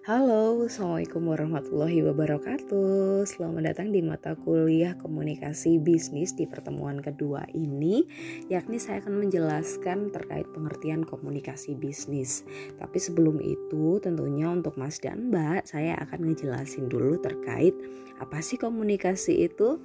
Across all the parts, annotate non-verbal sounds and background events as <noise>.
Halo, Assalamualaikum warahmatullahi wabarakatuh Selamat datang di mata kuliah komunikasi bisnis di pertemuan kedua ini Yakni saya akan menjelaskan terkait pengertian komunikasi bisnis Tapi sebelum itu tentunya untuk Mas dan Mbak Saya akan ngejelasin dulu terkait apa sih komunikasi itu?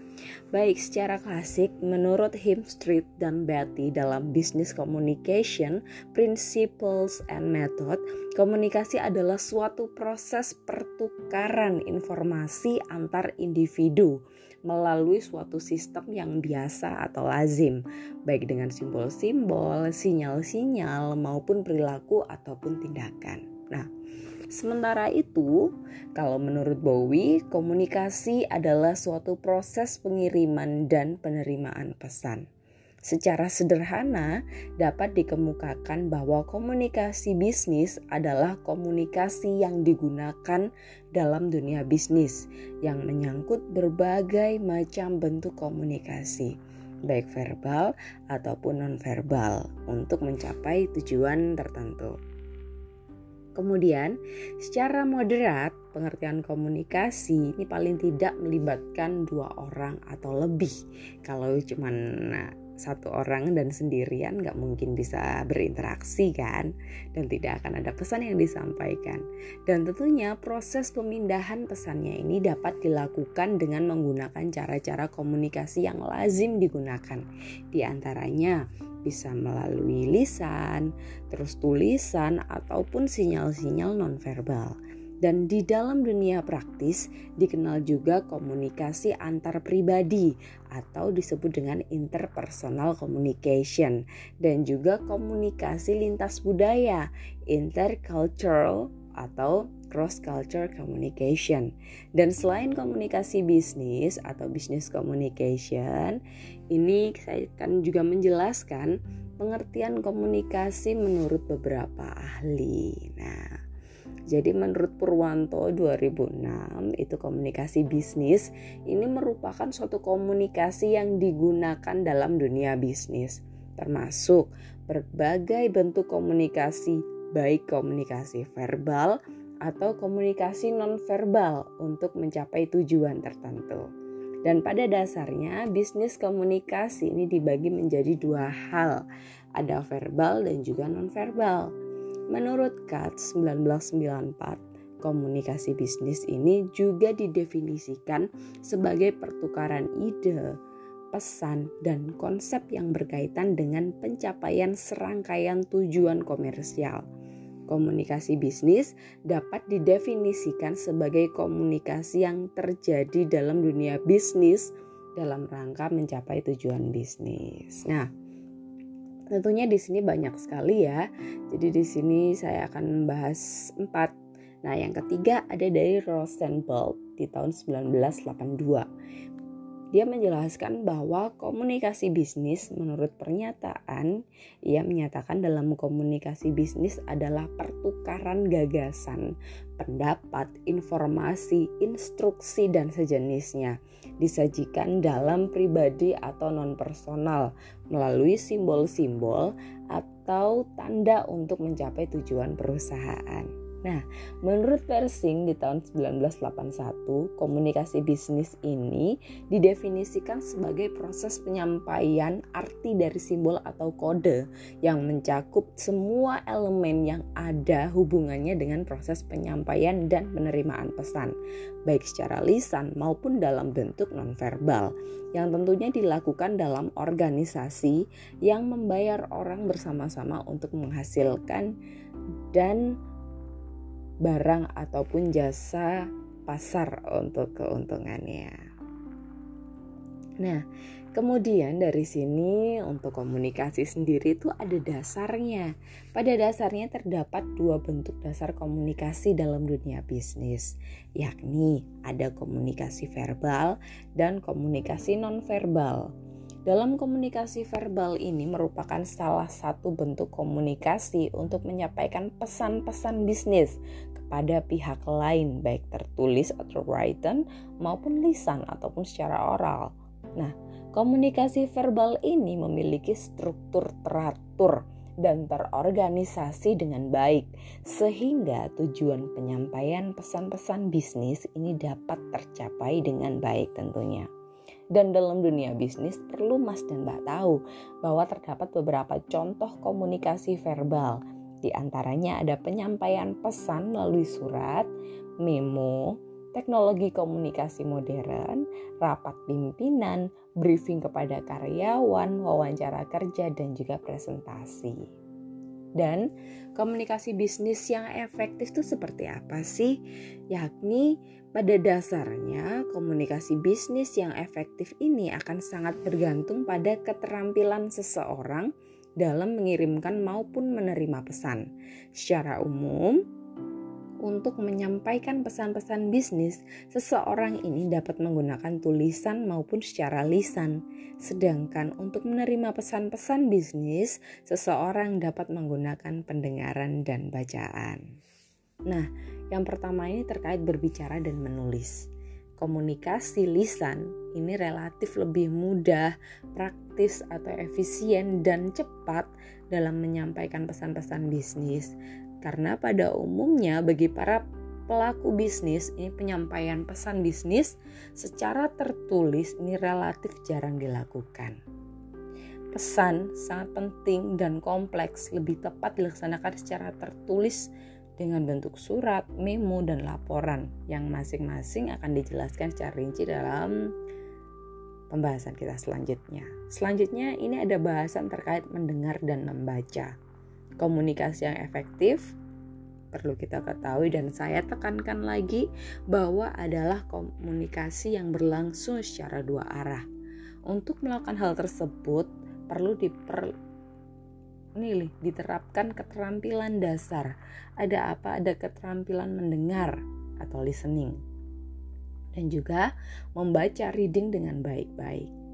Baik, secara klasik menurut Him Street dan Betty dalam Business Communication, Principles and Method, komunikasi adalah suatu proses pertukaran informasi antar individu melalui suatu sistem yang biasa atau lazim, baik dengan simbol-simbol, sinyal-sinyal maupun perilaku ataupun tindakan. Nah, Sementara itu, kalau menurut Bowie, komunikasi adalah suatu proses pengiriman dan penerimaan pesan. Secara sederhana, dapat dikemukakan bahwa komunikasi bisnis adalah komunikasi yang digunakan dalam dunia bisnis yang menyangkut berbagai macam bentuk komunikasi, baik verbal ataupun nonverbal, untuk mencapai tujuan tertentu. Kemudian, secara moderat, pengertian komunikasi ini paling tidak melibatkan dua orang atau lebih. Kalau cuma nah, satu orang dan sendirian nggak mungkin bisa berinteraksi kan? Dan tidak akan ada pesan yang disampaikan. Dan tentunya proses pemindahan pesannya ini dapat dilakukan dengan menggunakan cara-cara komunikasi yang lazim digunakan. Di antaranya bisa melalui lisan, terus tulisan ataupun sinyal-sinyal nonverbal. Dan di dalam dunia praktis dikenal juga komunikasi antar pribadi atau disebut dengan interpersonal communication dan juga komunikasi lintas budaya intercultural atau cross culture communication. Dan selain komunikasi bisnis atau business communication, ini saya akan juga menjelaskan pengertian komunikasi menurut beberapa ahli. Nah, jadi menurut Purwanto 2006 itu komunikasi bisnis ini merupakan suatu komunikasi yang digunakan dalam dunia bisnis termasuk berbagai bentuk komunikasi baik komunikasi verbal atau komunikasi nonverbal untuk mencapai tujuan tertentu. Dan pada dasarnya bisnis komunikasi ini dibagi menjadi dua hal, ada verbal dan juga nonverbal. Menurut Katz 1994, komunikasi bisnis ini juga didefinisikan sebagai pertukaran ide, pesan, dan konsep yang berkaitan dengan pencapaian serangkaian tujuan komersial. Komunikasi bisnis dapat didefinisikan sebagai komunikasi yang terjadi dalam dunia bisnis dalam rangka mencapai tujuan bisnis. Nah, tentunya di sini banyak sekali ya. Jadi di sini saya akan membahas empat. Nah, yang ketiga ada dari Rosenberg di tahun 1982. Dia menjelaskan bahwa komunikasi bisnis menurut pernyataan, ia menyatakan dalam komunikasi bisnis adalah pertukaran gagasan, pendapat, informasi, instruksi, dan sejenisnya disajikan dalam pribadi atau non-personal melalui simbol-simbol atau tanda untuk mencapai tujuan perusahaan. Nah, menurut Persing di tahun 1981, komunikasi bisnis ini didefinisikan sebagai proses penyampaian arti dari simbol atau kode yang mencakup semua elemen yang ada hubungannya dengan proses penyampaian dan penerimaan pesan, baik secara lisan maupun dalam bentuk nonverbal, yang tentunya dilakukan dalam organisasi yang membayar orang bersama-sama untuk menghasilkan dan barang ataupun jasa pasar untuk keuntungannya. Nah, kemudian dari sini untuk komunikasi sendiri itu ada dasarnya. Pada dasarnya terdapat dua bentuk dasar komunikasi dalam dunia bisnis, yakni ada komunikasi verbal dan komunikasi nonverbal. Dalam komunikasi verbal ini merupakan salah satu bentuk komunikasi untuk menyampaikan pesan-pesan bisnis kepada pihak lain baik tertulis atau written maupun lisan ataupun secara oral. Nah, komunikasi verbal ini memiliki struktur teratur dan terorganisasi dengan baik, sehingga tujuan penyampaian pesan-pesan bisnis ini dapat tercapai dengan baik tentunya. Dan dalam dunia bisnis perlu Mas dan Mbak tahu bahwa terdapat beberapa contoh komunikasi verbal. Di antaranya ada penyampaian pesan melalui surat, memo, teknologi komunikasi modern, rapat pimpinan, briefing kepada karyawan, wawancara kerja, dan juga presentasi. Dan komunikasi bisnis yang efektif itu seperti apa sih? Yakni pada dasarnya komunikasi bisnis yang efektif ini akan sangat bergantung pada keterampilan seseorang dalam mengirimkan maupun menerima pesan. Secara umum, untuk menyampaikan pesan-pesan bisnis, seseorang ini dapat menggunakan tulisan maupun secara lisan. Sedangkan untuk menerima pesan-pesan bisnis, seseorang dapat menggunakan pendengaran dan bacaan. Nah, yang pertama ini terkait berbicara dan menulis. Komunikasi lisan ini relatif lebih mudah, praktis atau efisien dan cepat dalam menyampaikan pesan-pesan bisnis karena pada umumnya bagi para pelaku bisnis ini penyampaian pesan bisnis secara tertulis ini relatif jarang dilakukan. Pesan sangat penting dan kompleks lebih tepat dilaksanakan secara tertulis dengan bentuk surat, memo, dan laporan yang masing-masing akan dijelaskan secara rinci dalam pembahasan kita selanjutnya. Selanjutnya ini ada bahasan terkait mendengar dan membaca komunikasi yang efektif perlu kita ketahui dan saya tekankan lagi bahwa adalah komunikasi yang berlangsung secara dua arah. Untuk melakukan hal tersebut perlu diper nih, diterapkan keterampilan dasar. Ada apa? Ada keterampilan mendengar atau listening. Dan juga membaca reading dengan baik-baik.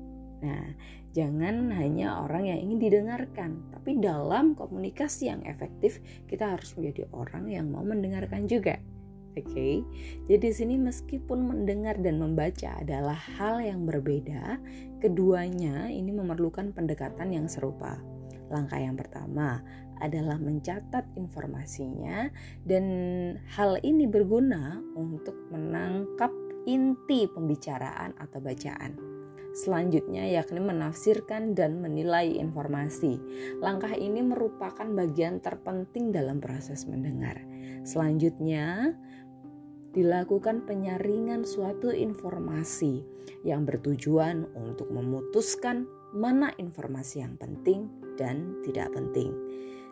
Nah, Jangan hanya orang yang ingin didengarkan, tapi dalam komunikasi yang efektif, kita harus menjadi orang yang mau mendengarkan juga. Oke, okay? jadi sini meskipun mendengar dan membaca adalah hal yang berbeda, keduanya ini memerlukan pendekatan yang serupa. Langkah yang pertama adalah mencatat informasinya, dan hal ini berguna untuk menangkap inti pembicaraan atau bacaan. Selanjutnya yakni menafsirkan dan menilai informasi. Langkah ini merupakan bagian terpenting dalam proses mendengar. Selanjutnya, dilakukan penyaringan suatu informasi yang bertujuan untuk memutuskan mana informasi yang penting dan tidak penting.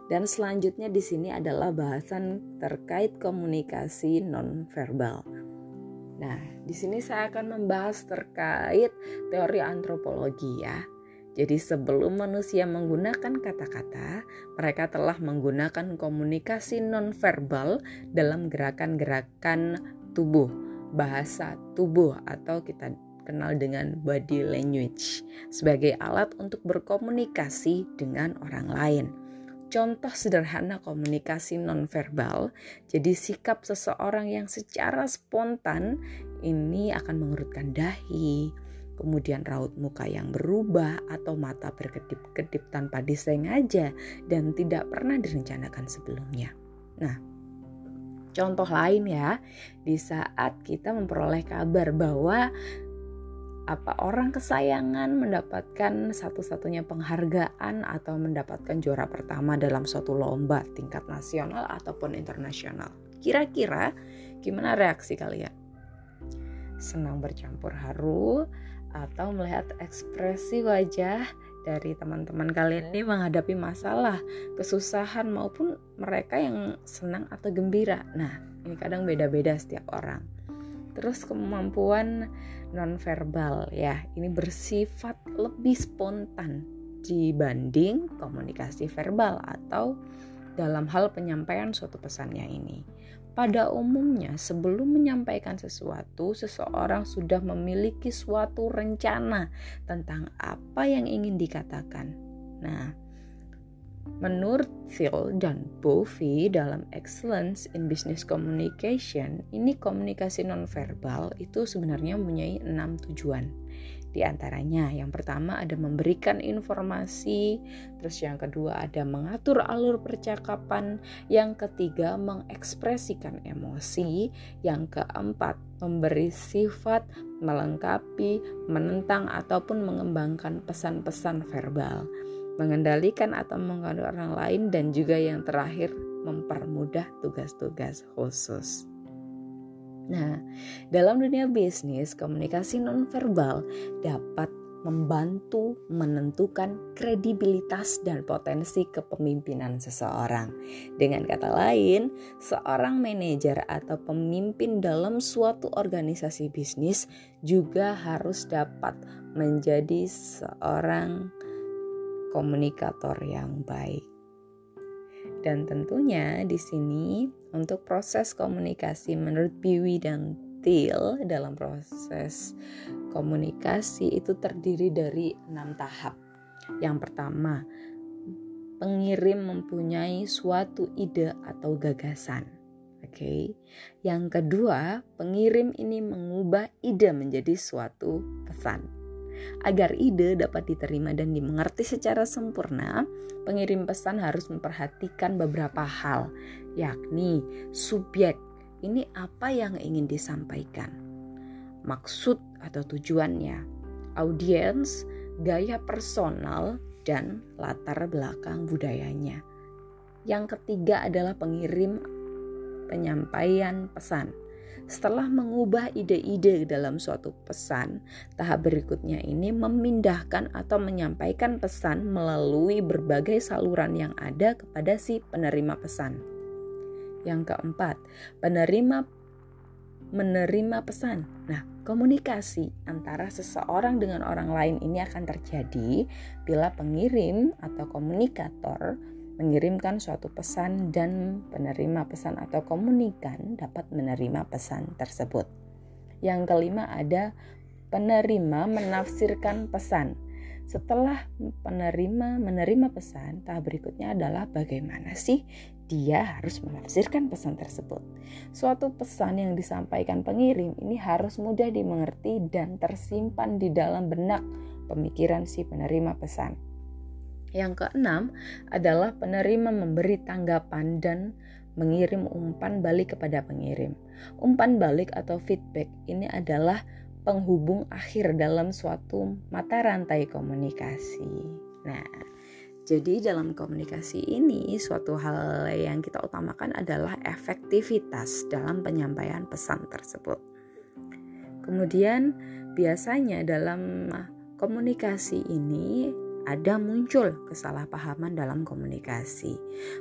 Dan selanjutnya di sini adalah bahasan terkait komunikasi nonverbal. Nah, di sini saya akan membahas terkait teori antropologi ya. Jadi sebelum manusia menggunakan kata-kata, mereka telah menggunakan komunikasi nonverbal dalam gerakan-gerakan tubuh, bahasa tubuh atau kita kenal dengan body language sebagai alat untuk berkomunikasi dengan orang lain contoh sederhana komunikasi nonverbal. Jadi sikap seseorang yang secara spontan ini akan mengerutkan dahi, kemudian raut muka yang berubah atau mata berkedip-kedip tanpa disengaja dan tidak pernah direncanakan sebelumnya. Nah, contoh lain ya, di saat kita memperoleh kabar bahwa apa orang kesayangan mendapatkan satu-satunya penghargaan atau mendapatkan juara pertama dalam suatu lomba tingkat nasional ataupun internasional. Kira-kira gimana reaksi kalian? Senang bercampur haru atau melihat ekspresi wajah dari teman-teman kalian ini menghadapi masalah, kesusahan maupun mereka yang senang atau gembira. Nah, ini kadang beda-beda setiap orang. Terus kemampuan nonverbal ya, ini bersifat lebih spontan dibanding komunikasi verbal atau dalam hal penyampaian suatu pesannya ini. Pada umumnya, sebelum menyampaikan sesuatu, seseorang sudah memiliki suatu rencana tentang apa yang ingin dikatakan. Nah, Menurut Phil dan Bovey dalam Excellence in Business Communication, ini komunikasi nonverbal itu sebenarnya mempunyai enam tujuan. Di antaranya, yang pertama ada memberikan informasi, terus yang kedua ada mengatur alur percakapan, yang ketiga mengekspresikan emosi, yang keempat memberi sifat, melengkapi, menentang ataupun mengembangkan pesan-pesan verbal, mengendalikan atau mengatur orang lain dan juga yang terakhir mempermudah tugas-tugas khusus. Nah, dalam dunia bisnis, komunikasi nonverbal dapat membantu menentukan kredibilitas dan potensi kepemimpinan seseorang. Dengan kata lain, seorang manajer atau pemimpin dalam suatu organisasi bisnis juga harus dapat menjadi seorang komunikator yang baik. Dan tentunya di sini untuk proses komunikasi menurut Biwi dan Till dalam proses komunikasi itu terdiri dari enam tahap. Yang pertama, pengirim mempunyai suatu ide atau gagasan. Oke. Okay. Yang kedua, pengirim ini mengubah ide menjadi suatu pesan. Agar ide dapat diterima dan dimengerti secara sempurna, pengirim pesan harus memperhatikan beberapa hal, yakni subjek. Ini apa yang ingin disampaikan? Maksud atau tujuannya, audiens, gaya personal, dan latar belakang budayanya. Yang ketiga adalah pengirim penyampaian pesan. Setelah mengubah ide-ide dalam suatu pesan, tahap berikutnya ini memindahkan atau menyampaikan pesan melalui berbagai saluran yang ada kepada si penerima pesan. Yang keempat, penerima menerima pesan. Nah, komunikasi antara seseorang dengan orang lain ini akan terjadi bila pengirim atau komunikator mengirimkan suatu pesan dan penerima pesan atau komunikan dapat menerima pesan tersebut. Yang kelima ada penerima menafsirkan pesan. Setelah penerima menerima pesan, tahap berikutnya adalah bagaimana sih dia harus menafsirkan pesan tersebut. Suatu pesan yang disampaikan pengirim ini harus mudah dimengerti dan tersimpan di dalam benak pemikiran si penerima pesan. Yang keenam adalah penerima memberi tanggapan dan mengirim umpan balik kepada pengirim. Umpan balik atau feedback ini adalah penghubung akhir dalam suatu mata rantai komunikasi. Nah, jadi dalam komunikasi ini suatu hal yang kita utamakan adalah efektivitas dalam penyampaian pesan tersebut. Kemudian biasanya dalam komunikasi ini ada muncul kesalahpahaman dalam komunikasi.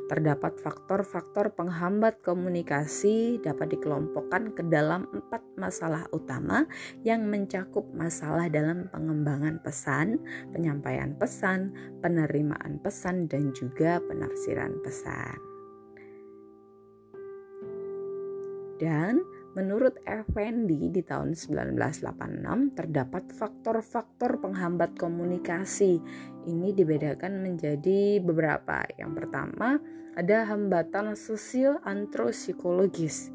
Terdapat faktor-faktor penghambat komunikasi dapat dikelompokkan ke dalam empat masalah utama yang mencakup masalah dalam pengembangan pesan, penyampaian pesan, penerimaan pesan, dan juga penafsiran pesan. Dan Menurut Effendi di tahun 1986 terdapat faktor-faktor penghambat komunikasi. Ini dibedakan menjadi beberapa. Yang pertama ada hambatan sosial antropsikologis.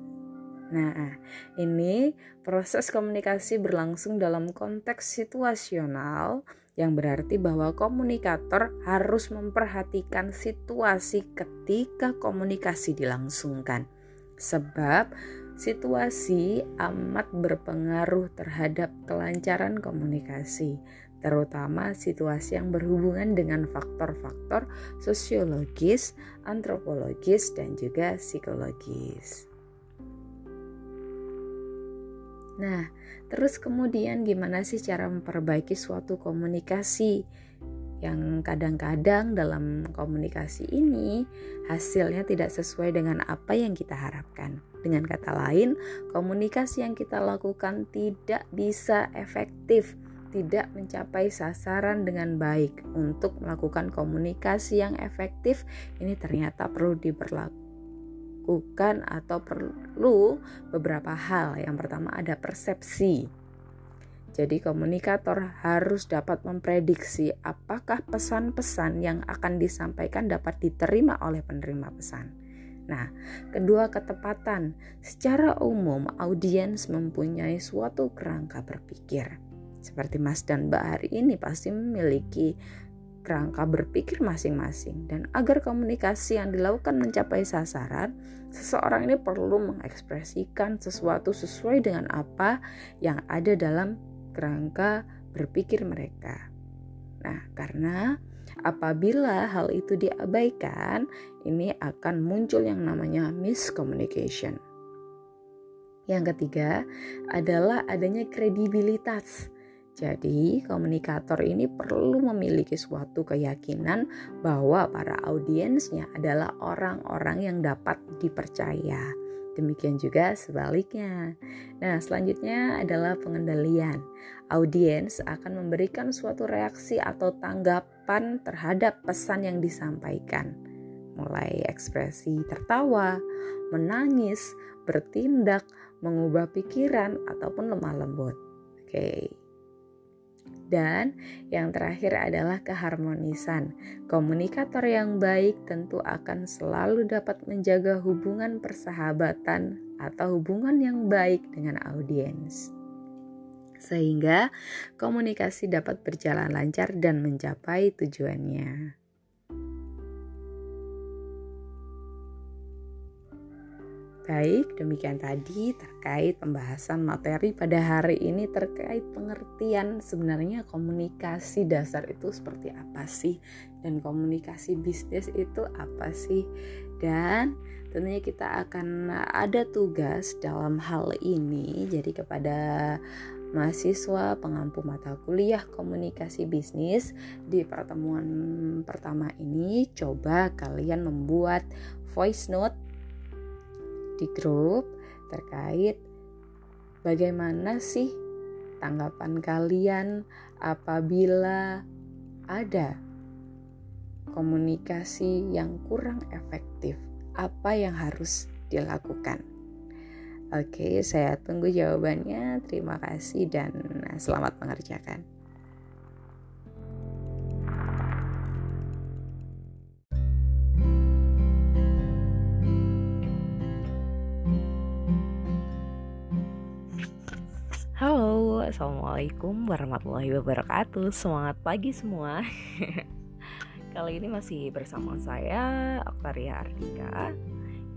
Nah, ini proses komunikasi berlangsung dalam konteks situasional yang berarti bahwa komunikator harus memperhatikan situasi ketika komunikasi dilangsungkan. Sebab Situasi amat berpengaruh terhadap kelancaran komunikasi, terutama situasi yang berhubungan dengan faktor-faktor sosiologis, antropologis, dan juga psikologis. Nah, terus kemudian gimana sih cara memperbaiki suatu komunikasi? Yang kadang-kadang dalam komunikasi ini hasilnya tidak sesuai dengan apa yang kita harapkan. Dengan kata lain, komunikasi yang kita lakukan tidak bisa efektif, tidak mencapai sasaran dengan baik. Untuk melakukan komunikasi yang efektif, ini ternyata perlu diberlakukan atau perlu beberapa hal. Yang pertama ada persepsi jadi komunikator harus dapat memprediksi apakah pesan-pesan yang akan disampaikan dapat diterima oleh penerima pesan. Nah, kedua ketepatan. Secara umum audiens mempunyai suatu kerangka berpikir. Seperti Mas dan Mbak hari ini pasti memiliki kerangka berpikir masing-masing dan agar komunikasi yang dilakukan mencapai sasaran, seseorang ini perlu mengekspresikan sesuatu sesuai dengan apa yang ada dalam kerangka berpikir mereka. Nah, karena apabila hal itu diabaikan, ini akan muncul yang namanya miscommunication. Yang ketiga adalah adanya kredibilitas. Jadi, komunikator ini perlu memiliki suatu keyakinan bahwa para audiensnya adalah orang-orang yang dapat dipercaya. Demikian juga sebaliknya. Nah, selanjutnya adalah pengendalian. Audiens akan memberikan suatu reaksi atau tanggapan terhadap pesan yang disampaikan, mulai ekspresi tertawa, menangis, bertindak, mengubah pikiran, ataupun lemah lembut. Oke. Dan yang terakhir adalah keharmonisan. Komunikator yang baik tentu akan selalu dapat menjaga hubungan persahabatan atau hubungan yang baik dengan audiens. Sehingga komunikasi dapat berjalan lancar dan mencapai tujuannya. Baik, demikian tadi terkait pembahasan materi pada hari ini terkait pengertian sebenarnya komunikasi dasar itu seperti apa sih? Dan komunikasi bisnis itu apa sih? Dan tentunya kita akan ada tugas dalam hal ini jadi kepada mahasiswa pengampu mata kuliah komunikasi bisnis di pertemuan pertama ini coba kalian membuat voice note di grup terkait bagaimana sih tanggapan kalian apabila ada komunikasi yang kurang efektif. Apa yang harus dilakukan? Oke, saya tunggu jawabannya. Terima kasih dan selamat mengerjakan. Assalamualaikum warahmatullahi wabarakatuh. Semangat pagi semua. <laughs> Kali ini masih bersama saya Oktaria Ardika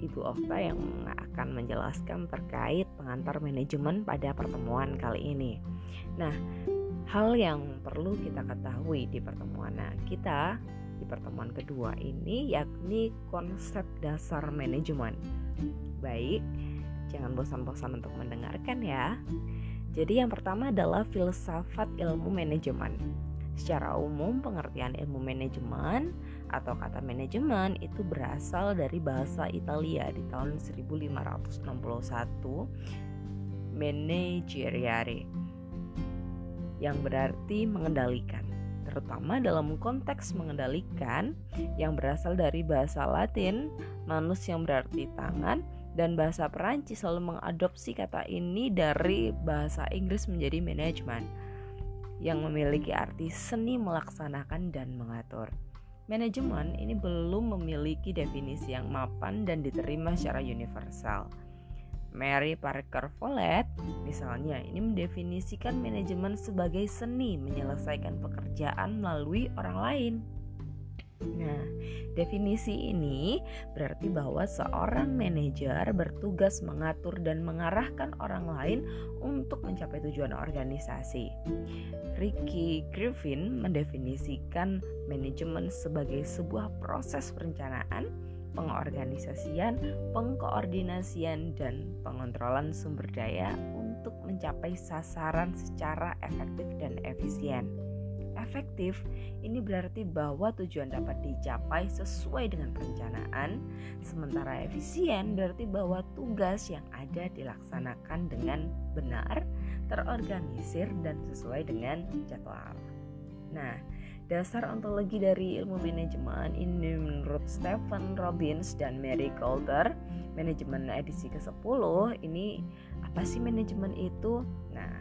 Ibu Okta yang akan menjelaskan terkait pengantar manajemen pada pertemuan kali ini. Nah, hal yang perlu kita ketahui di pertemuan nah, kita di pertemuan kedua ini yakni konsep dasar manajemen. Baik, jangan bosan-bosan untuk mendengarkan ya jadi yang pertama adalah filsafat ilmu manajemen. Secara umum pengertian ilmu manajemen atau kata manajemen itu berasal dari bahasa Italia di tahun 1561 manageriare yang berarti mengendalikan terutama dalam konteks mengendalikan yang berasal dari bahasa Latin manus yang berarti tangan dan bahasa Perancis selalu mengadopsi kata ini dari bahasa Inggris menjadi manajemen yang memiliki arti seni melaksanakan dan mengatur. Manajemen ini belum memiliki definisi yang mapan dan diterima secara universal. Mary Parker Follett misalnya ini mendefinisikan manajemen sebagai seni menyelesaikan pekerjaan melalui orang lain. Nah, definisi ini berarti bahwa seorang manajer bertugas mengatur dan mengarahkan orang lain untuk mencapai tujuan organisasi. Ricky Griffin mendefinisikan manajemen sebagai sebuah proses perencanaan, pengorganisasian, pengkoordinasian, dan pengontrolan sumber daya untuk mencapai sasaran secara efektif dan efisien efektif, ini berarti bahwa tujuan dapat dicapai sesuai dengan perencanaan, sementara efisien berarti bahwa tugas yang ada dilaksanakan dengan benar, terorganisir, dan sesuai dengan jadwal. Nah, dasar ontologi dari ilmu manajemen ini menurut Stephen Robbins dan Mary Coulter, manajemen edisi ke-10 ini apa sih manajemen itu? Nah,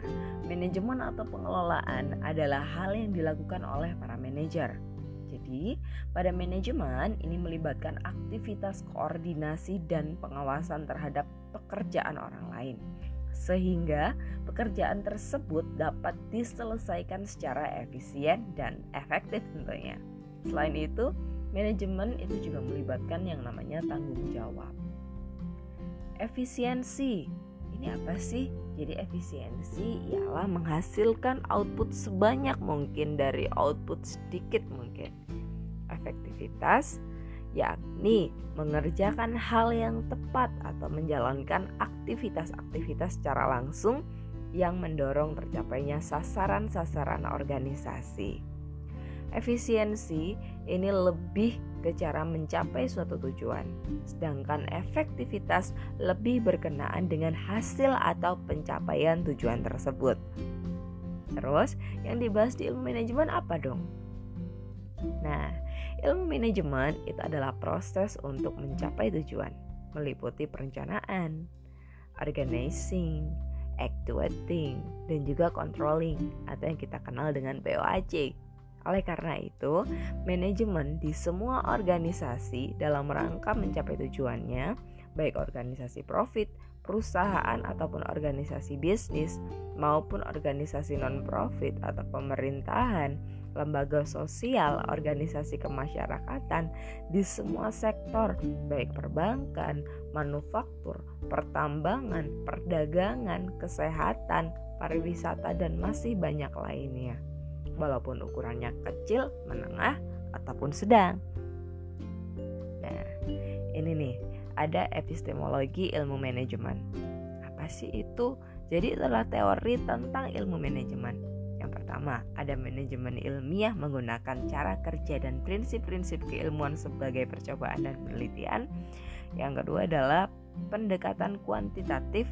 manajemen atau pengelolaan adalah hal yang dilakukan oleh para manajer. Jadi, pada manajemen ini melibatkan aktivitas koordinasi dan pengawasan terhadap pekerjaan orang lain. sehingga pekerjaan tersebut dapat diselesaikan secara efisien dan efektif tentunya. Selain itu, manajemen itu juga melibatkan yang namanya tanggung jawab. Efisiensi ini apa sih? Jadi efisiensi ialah menghasilkan output sebanyak mungkin dari output sedikit mungkin. Efektivitas yakni mengerjakan hal yang tepat atau menjalankan aktivitas-aktivitas secara langsung yang mendorong tercapainya sasaran-sasaran organisasi. Efisiensi ini lebih ke cara mencapai suatu tujuan, sedangkan efektivitas lebih berkenaan dengan hasil atau pencapaian tujuan tersebut. Terus, yang dibahas di ilmu manajemen apa dong? Nah, ilmu manajemen itu adalah proses untuk mencapai tujuan, meliputi perencanaan, organizing, actuating, dan juga controlling atau yang kita kenal dengan POAC oleh karena itu, manajemen di semua organisasi dalam rangka mencapai tujuannya, baik organisasi profit, perusahaan ataupun organisasi bisnis maupun organisasi non-profit atau pemerintahan, lembaga sosial, organisasi kemasyarakatan di semua sektor baik perbankan, manufaktur, pertambangan, perdagangan, kesehatan, pariwisata dan masih banyak lainnya walaupun ukurannya kecil, menengah, ataupun sedang. Nah, ini nih, ada epistemologi ilmu manajemen. Apa sih itu? Jadi itulah teori tentang ilmu manajemen. Yang pertama, ada manajemen ilmiah menggunakan cara kerja dan prinsip-prinsip keilmuan sebagai percobaan dan penelitian. Yang kedua adalah pendekatan kuantitatif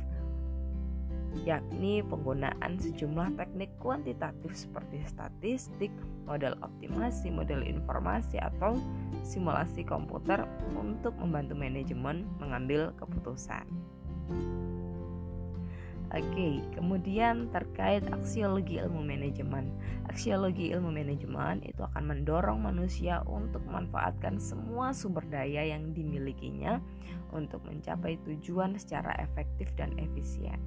yakni penggunaan sejumlah teknik kuantitatif seperti statistik, model optimasi, model informasi, atau simulasi komputer untuk membantu manajemen mengambil keputusan. Oke, kemudian terkait aksiologi ilmu manajemen. Aksiologi ilmu manajemen itu akan mendorong manusia untuk memanfaatkan semua sumber daya yang dimilikinya untuk mencapai tujuan secara efektif dan efisien.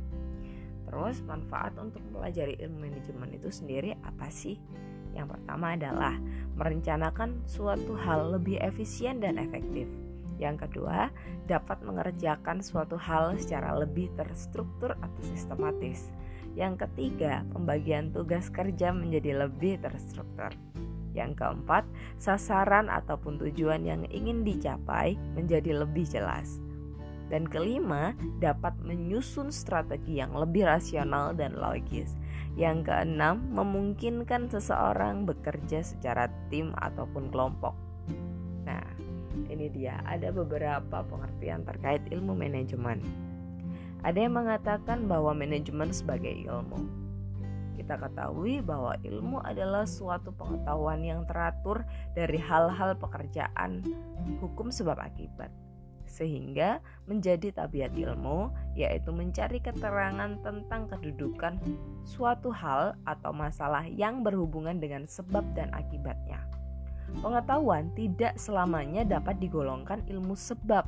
Terus manfaat untuk mempelajari ilmu manajemen itu sendiri apa sih? Yang pertama adalah merencanakan suatu hal lebih efisien dan efektif. Yang kedua, dapat mengerjakan suatu hal secara lebih terstruktur atau sistematis. Yang ketiga, pembagian tugas kerja menjadi lebih terstruktur. Yang keempat, sasaran ataupun tujuan yang ingin dicapai menjadi lebih jelas. Dan kelima, dapat menyusun strategi yang lebih rasional dan logis. Yang keenam, memungkinkan seseorang bekerja secara tim ataupun kelompok. Nah, ini dia ada beberapa pengertian terkait ilmu manajemen. Ada yang mengatakan bahwa manajemen sebagai ilmu. Kita ketahui bahwa ilmu adalah suatu pengetahuan yang teratur dari hal-hal pekerjaan hukum sebab akibat sehingga menjadi tabiat ilmu yaitu mencari keterangan tentang kedudukan suatu hal atau masalah yang berhubungan dengan sebab dan akibatnya. Pengetahuan tidak selamanya dapat digolongkan ilmu sebab.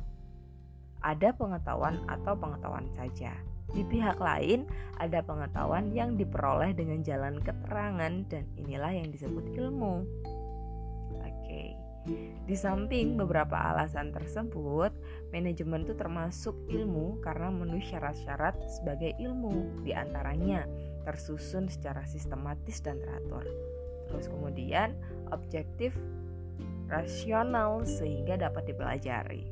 Ada pengetahuan atau pengetahuan saja. Di pihak lain, ada pengetahuan yang diperoleh dengan jalan keterangan, dan inilah yang disebut ilmu. Di samping beberapa alasan tersebut, manajemen itu termasuk ilmu karena memenuhi syarat-syarat sebagai ilmu, di antaranya tersusun secara sistematis dan teratur. Terus kemudian objektif rasional sehingga dapat dipelajari.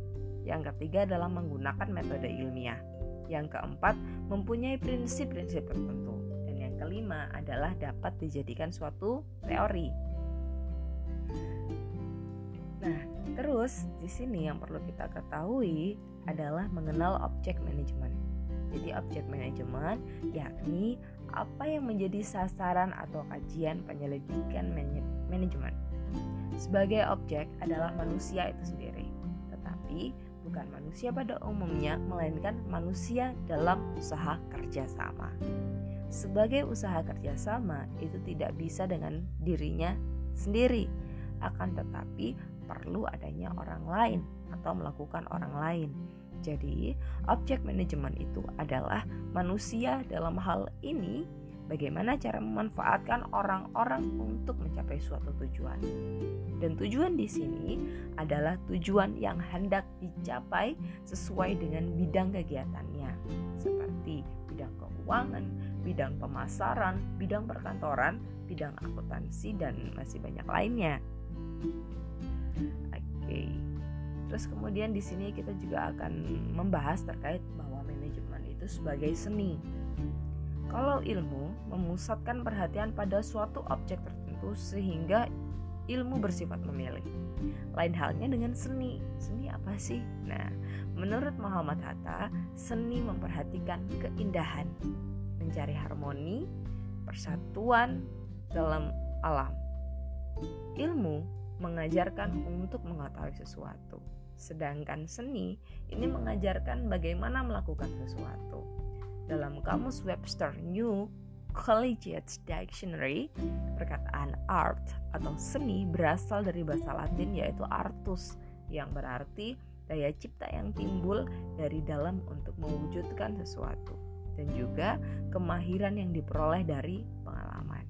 Yang ketiga adalah menggunakan metode ilmiah. Yang keempat, mempunyai prinsip-prinsip tertentu. Dan yang kelima adalah dapat dijadikan suatu teori Nah, terus di sini yang perlu kita ketahui adalah mengenal objek manajemen. Jadi objek manajemen yakni apa yang menjadi sasaran atau kajian penyelidikan manajemen. Sebagai objek adalah manusia itu sendiri, tetapi bukan manusia pada umumnya, melainkan manusia dalam usaha kerjasama. Sebagai usaha kerjasama itu tidak bisa dengan dirinya sendiri, akan tetapi perlu adanya orang lain atau melakukan orang lain. Jadi, objek manajemen itu adalah manusia dalam hal ini bagaimana cara memanfaatkan orang-orang untuk mencapai suatu tujuan. Dan tujuan di sini adalah tujuan yang hendak dicapai sesuai dengan bidang kegiatannya, seperti bidang keuangan, bidang pemasaran, bidang perkantoran, bidang akuntansi, dan masih banyak lainnya. Oke. Terus kemudian di sini kita juga akan membahas terkait bahwa manajemen itu sebagai seni. Kalau ilmu memusatkan perhatian pada suatu objek tertentu sehingga ilmu bersifat memilih. Lain halnya dengan seni. Seni apa sih? Nah, menurut Muhammad Hatta, seni memperhatikan keindahan, mencari harmoni, persatuan dalam alam. Ilmu mengajarkan untuk mengetahui sesuatu, sedangkan seni ini mengajarkan bagaimana melakukan sesuatu. Dalam kamus Webster New Collegiate Dictionary, perkataan art atau seni berasal dari bahasa Latin yaitu artus yang berarti daya cipta yang timbul dari dalam untuk mewujudkan sesuatu dan juga kemahiran yang diperoleh dari pengalaman.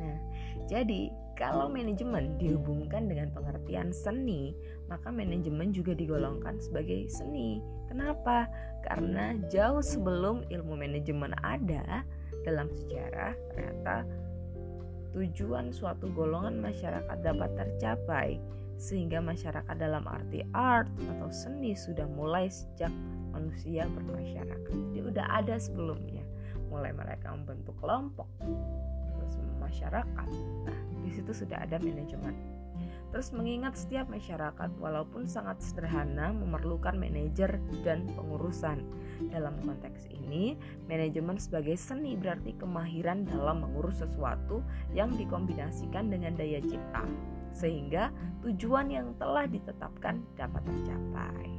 Nah, jadi kalau manajemen dihubungkan dengan pengertian seni, maka manajemen juga digolongkan sebagai seni Kenapa? Karena jauh sebelum ilmu manajemen ada dalam sejarah, ternyata tujuan suatu golongan masyarakat dapat tercapai sehingga masyarakat dalam arti art atau seni sudah mulai sejak manusia bermasyarakat. Jadi udah ada sebelumnya. Mulai mereka membentuk kelompok, terus masyarakat. Nah, di situ sudah ada manajemen. Terus mengingat setiap masyarakat walaupun sangat sederhana memerlukan manajer dan pengurusan. Dalam konteks ini, manajemen sebagai seni berarti kemahiran dalam mengurus sesuatu yang dikombinasikan dengan daya cipta sehingga tujuan yang telah ditetapkan dapat tercapai.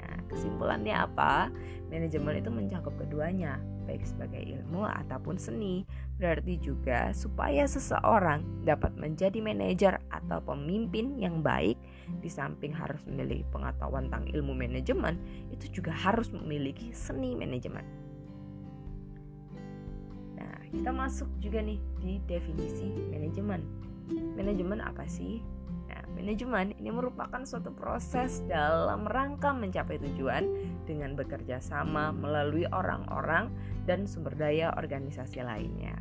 Nah, kesimpulannya apa? Manajemen itu mencakup keduanya, baik sebagai ilmu ataupun seni. Berarti juga supaya seseorang dapat menjadi manajer atau pemimpin yang baik, di samping harus memiliki pengetahuan tentang ilmu manajemen, itu juga harus memiliki seni manajemen. Nah, kita masuk juga nih di definisi manajemen. Manajemen apa sih? Manajemen ini merupakan suatu proses dalam rangka mencapai tujuan dengan bekerja sama melalui orang-orang dan sumber daya organisasi lainnya.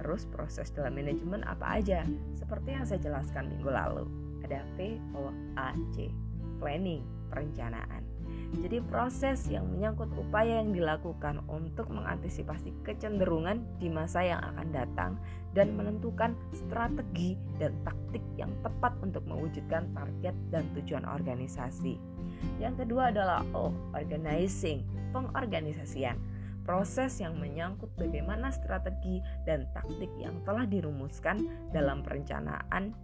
Terus proses dalam manajemen apa aja? Seperti yang saya jelaskan minggu lalu. Ada P, O, A, C. Planning, perencanaan. Jadi proses yang menyangkut upaya yang dilakukan untuk mengantisipasi kecenderungan di masa yang akan datang dan menentukan strategi dan taktik yang tepat untuk mewujudkan target dan tujuan organisasi. Yang kedua adalah O, organizing, pengorganisasian. Proses yang menyangkut bagaimana strategi dan taktik yang telah dirumuskan dalam perencanaan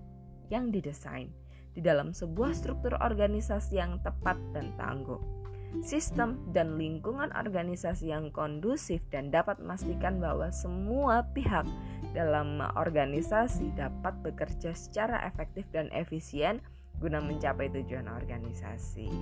yang didesain di dalam sebuah struktur organisasi yang tepat dan tangguh sistem, dan lingkungan organisasi yang kondusif dan dapat memastikan bahwa semua pihak dalam organisasi dapat bekerja secara efektif dan efisien guna mencapai tujuan organisasi.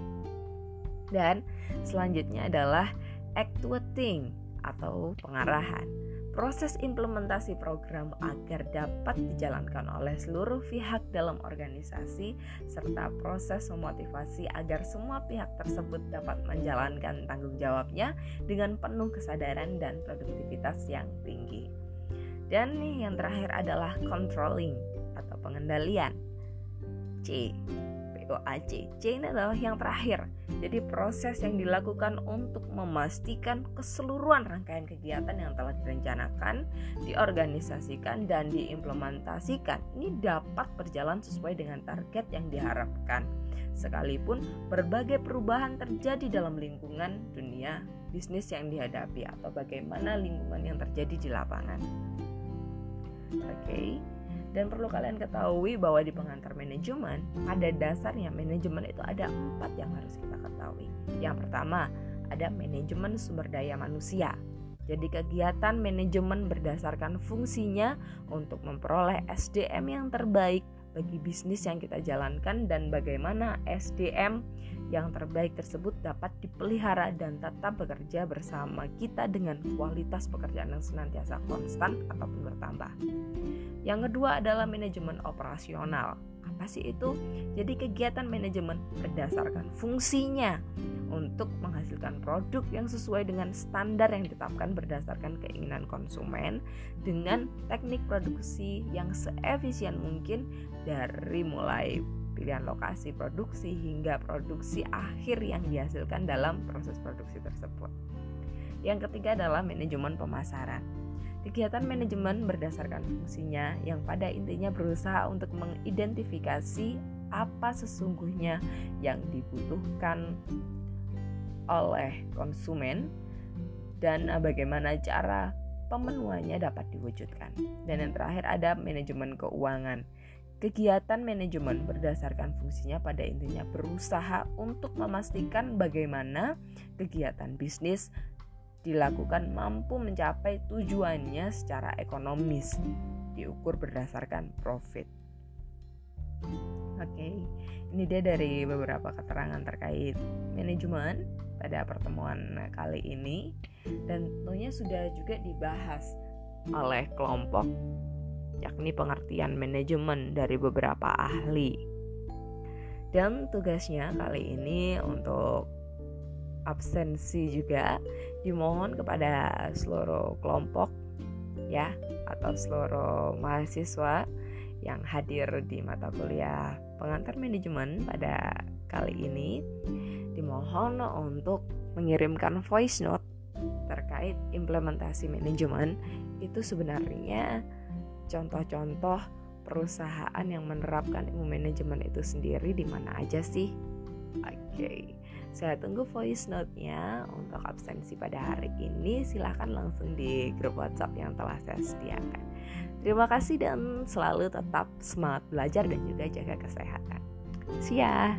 Dan selanjutnya adalah actuating atau pengarahan proses implementasi program agar dapat dijalankan oleh seluruh pihak dalam organisasi, serta proses memotivasi agar semua pihak tersebut dapat menjalankan tanggung jawabnya dengan penuh kesadaran dan produktivitas yang tinggi. Dan yang terakhir adalah controlling atau pengendalian. C. POAC. C ini adalah yang terakhir. Jadi proses yang dilakukan untuk memastikan keseluruhan rangkaian kegiatan yang telah direncanakan, diorganisasikan dan diimplementasikan ini dapat berjalan sesuai dengan target yang diharapkan. Sekalipun berbagai perubahan terjadi dalam lingkungan dunia bisnis yang dihadapi atau bagaimana lingkungan yang terjadi di lapangan. Oke. Okay. Dan perlu kalian ketahui bahwa di pengantar manajemen, pada dasarnya manajemen itu ada empat yang harus kita ketahui. Yang pertama, ada manajemen sumber daya manusia. Jadi kegiatan manajemen berdasarkan fungsinya untuk memperoleh SDM yang terbaik bagi bisnis yang kita jalankan dan bagaimana SDM yang terbaik tersebut dapat dipelihara dan tetap bekerja bersama kita dengan kualitas pekerjaan yang senantiasa konstan ataupun bertambah. Yang kedua adalah manajemen operasional. Apa sih itu? Jadi kegiatan manajemen berdasarkan fungsinya untuk menghasilkan produk yang sesuai dengan standar yang ditetapkan berdasarkan keinginan konsumen dengan teknik produksi yang seefisien mungkin dari mulai pilihan lokasi produksi hingga produksi akhir yang dihasilkan dalam proses produksi tersebut. Yang ketiga adalah manajemen pemasaran. Kegiatan manajemen berdasarkan fungsinya yang pada intinya berusaha untuk mengidentifikasi apa sesungguhnya yang dibutuhkan oleh konsumen dan bagaimana cara pemenuhannya dapat diwujudkan. Dan yang terakhir ada manajemen keuangan. Kegiatan manajemen berdasarkan fungsinya pada intinya berusaha untuk memastikan bagaimana kegiatan bisnis dilakukan mampu mencapai tujuannya secara ekonomis, diukur berdasarkan profit. Oke, okay. ini dia dari beberapa keterangan terkait manajemen pada pertemuan kali ini dan tentunya sudah juga dibahas oleh kelompok yakni pengertian manajemen dari beberapa ahli. Dan tugasnya kali ini untuk absensi juga dimohon kepada seluruh kelompok ya atau seluruh mahasiswa yang hadir di mata kuliah pengantar manajemen pada kali ini dimohon untuk mengirimkan voice note terkait implementasi manajemen itu sebenarnya contoh-contoh perusahaan yang menerapkan ilmu manajemen itu sendiri di mana aja sih? Oke. Okay. Saya tunggu voice note-nya untuk absensi pada hari ini. Silahkan langsung di grup WhatsApp yang telah saya sediakan. Terima kasih dan selalu tetap semangat belajar dan juga jaga kesehatan. See ya!